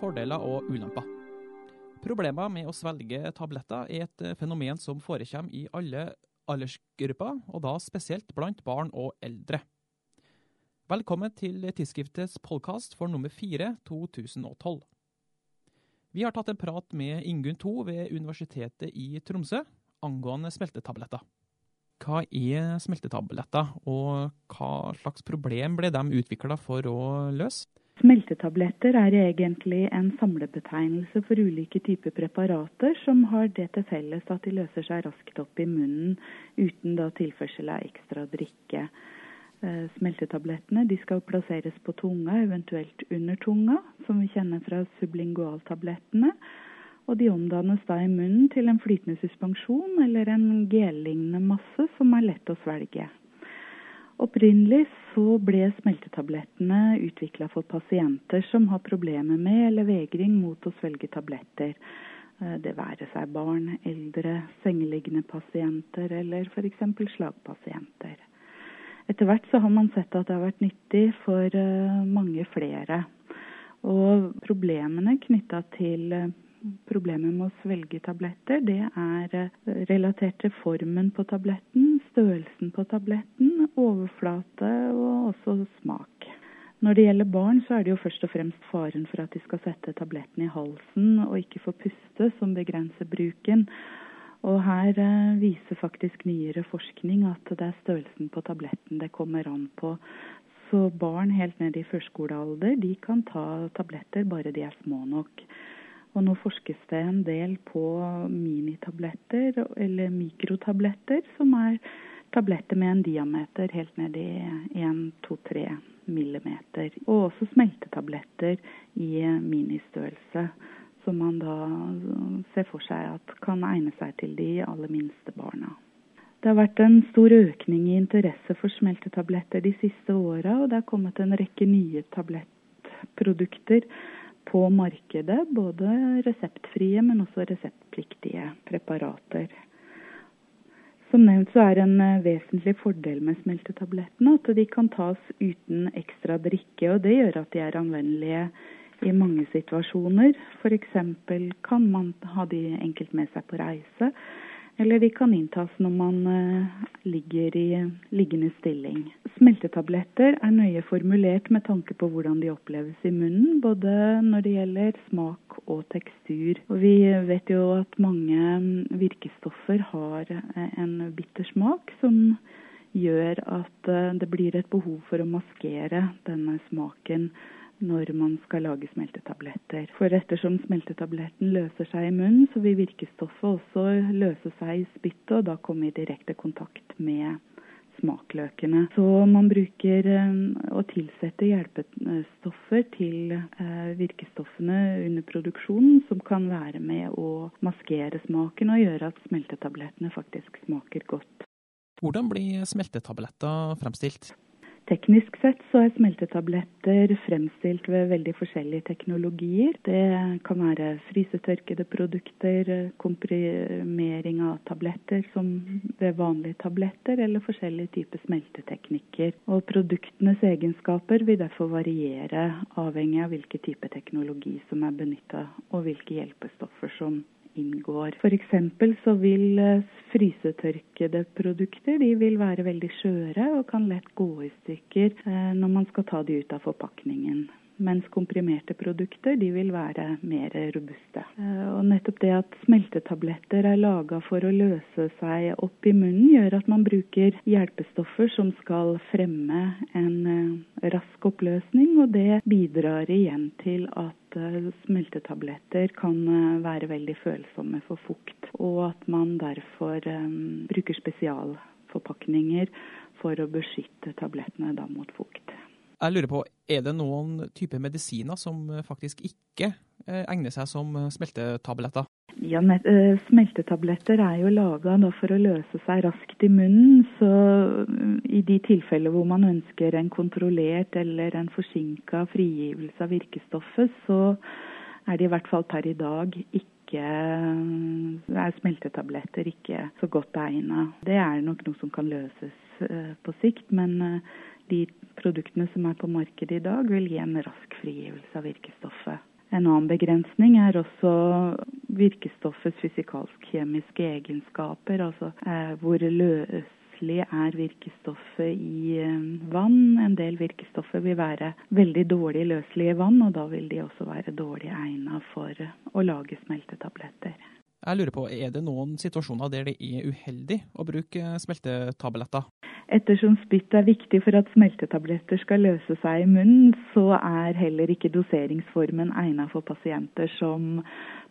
fordeler og ulemper. Problemer med å svelge tabletter er et fenomen som forekommer i alle aldersgrupper, og da spesielt blant barn og eldre. Velkommen til tidsskriftets podkast for nummer fire 2012. Vi har tatt en prat med Ingunn To ved Universitetet i Tromsø angående smeltetabletter. Hva er smeltetabletter, og hva slags problem ble de utvikla for å løse? Smeltetabletter er egentlig en samlebetegnelse for ulike typer preparater som har det til felles at de løser seg raskt opp i munnen uten tilførsel av ekstra drikke. Eh, smeltetablettene skal plasseres på tunga, eventuelt under tunga, som vi kjenner fra sublingualtablettene. Og de omdannes da i munnen til en flytende suspensjon eller en gellignende masse som er lett å svelge. Opprinnelig så ble smeltetablettene utvikla for pasienter som har problemer med eller vegring mot å svelge tabletter. Eh, det være seg barn, eldre, sengeliggende pasienter eller f.eks. slagpasienter. Etter hvert så har man sett at det har vært nyttig for eh, mange flere. Og problemene knytta til eh, problemer med å svelge tabletter, det er eh, relatert til formen på tabletten, størrelsen på tabletten, overflate og også smak. Når det gjelder barn, så er det jo først og fremst faren for at de skal sette tabletten i halsen og ikke få puste, som begrenser bruken. Og her eh, viser faktisk nyere forskning at det er størrelsen på tabletten det kommer an på. Så barn helt ned i førskolealder de kan ta tabletter bare de er små nok. Og nå forskes det en del på minitabletter eller mikrotabletter, som er tabletter med en diameter helt ned i 1-2-3 millimeter. Og også smeltetabletter i ministørrelse, som man da ser for seg at kan egne seg til de aller minste barna. Det har vært en stor økning i interesse for smeltetabletter de siste åra, og det har kommet en rekke nye tablettprodukter på markedet både reseptfrie, men også reseptpliktige preparater. Som nevnt så er en eh, vesentlig fordel med smeltetablettene at de kan tas uten ekstra drikke. og Det gjør at de er anvendelige i mange situasjoner. F.eks. kan man ha de enkelt med seg på reise, eller de kan inntas når man eh, ligger i liggende stilling. Smeltetabletter er nøye formulert med tanke på hvordan de oppleves i munnen, både når det gjelder smak og tekstur. Og vi vet jo at mange mm, virkestoffer har eh, en bitter smak som gjør at eh, det blir et behov for å maskere denne smaken når man skal lage smeltetabletter. For ettersom smeltetabletten løser seg i munnen, så vil virkestoffet også løse seg i spyttet, og da komme i direkte kontakt med smakløkene. Så man bruker eh, å tilsette hjelpestoffer til eh, virkestoffene under produksjonen, som kan være med å maskere smaken og gjøre at smeltetablettene faktisk smaker godt. Hvordan blir smeltetabletter fremstilt? Teknisk sett så er smeltetabletter fremstilt ved veldig forskjellige teknologier. Det kan være frysetørkede produkter, komprimering av tabletter som ved vanlige tabletter, eller forskjellige typer smelteteknikker. Og produktenes egenskaper vil derfor variere avhengig av hvilken type teknologi som er benytta, og hvilke hjelpestoffer som inngår. F.eks. så vil eh, frysetørkede produkter de vil være veldig skjøre og kan lett gå i stykker eh, når man skal ta de ut av forpakningen mens komprimerte produkter de vil være mer robuste. Eh, og nettopp det at smeltetabletter er laga for å løse seg opp i munnen, gjør at man bruker hjelpestoffer som skal fremme en rask oppløsning, og det bidrar igjen til at eh, smeltetabletter kan være veldig følsomme for fukt, og at man derfor bruker spesialforpakninger for å beskytte tablettene mot fukt. Jeg lurer på, Er det noen typer medisiner som eh, faktisk ikke eh, egner seg som eh, smeltetabletter? Ja, Smeltetabletter er jo laga for å løse seg raskt i munnen. Så i de tilfeller hvor man ønsker en kontrollert eller en forsinka frigivelse av virkestoffet, så er det i hvert fall per i dag ikke er smeltetabletter ikke så godt egna. Det er nok noe som kan løses på sikt, men de produktene som er på markedet i dag, vil gi en rask frigivelse av virkestoffet. En annen begrensning er også virkestoffets fysikalsk-kjemiske egenskaper, altså eh, hvor løselig er virkestoffet i eh, vann. En del virkestoffer vil være veldig dårlig løselige i vann, og da vil de også være dårlig egnet for å lage smeltetabletter. Jeg lurer på, Er det noen situasjoner der det er uheldig å bruke smeltetabletter? Ettersom spytt er viktig for at smeltetabletter skal løse seg i munnen, så er heller ikke doseringsformen egnet for pasienter som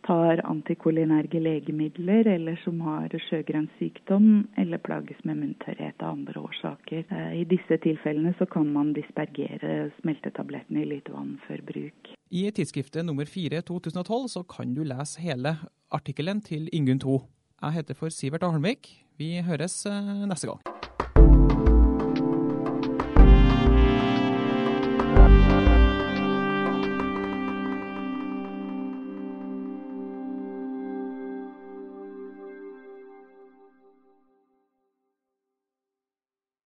tar antikolinerge legemidler, eller som har sjøgrønnssykdom eller plages med munntørrhet av andre årsaker. Eh, I disse tilfellene så kan man dispergere smeltetablettene i litt vann før bruk. I tidsskriftet nummer 4 2012 så kan du lese hele artikkelen til Ingunn 2. Jeg heter for Sivert Ahlmvik. Vi høres eh, neste gang.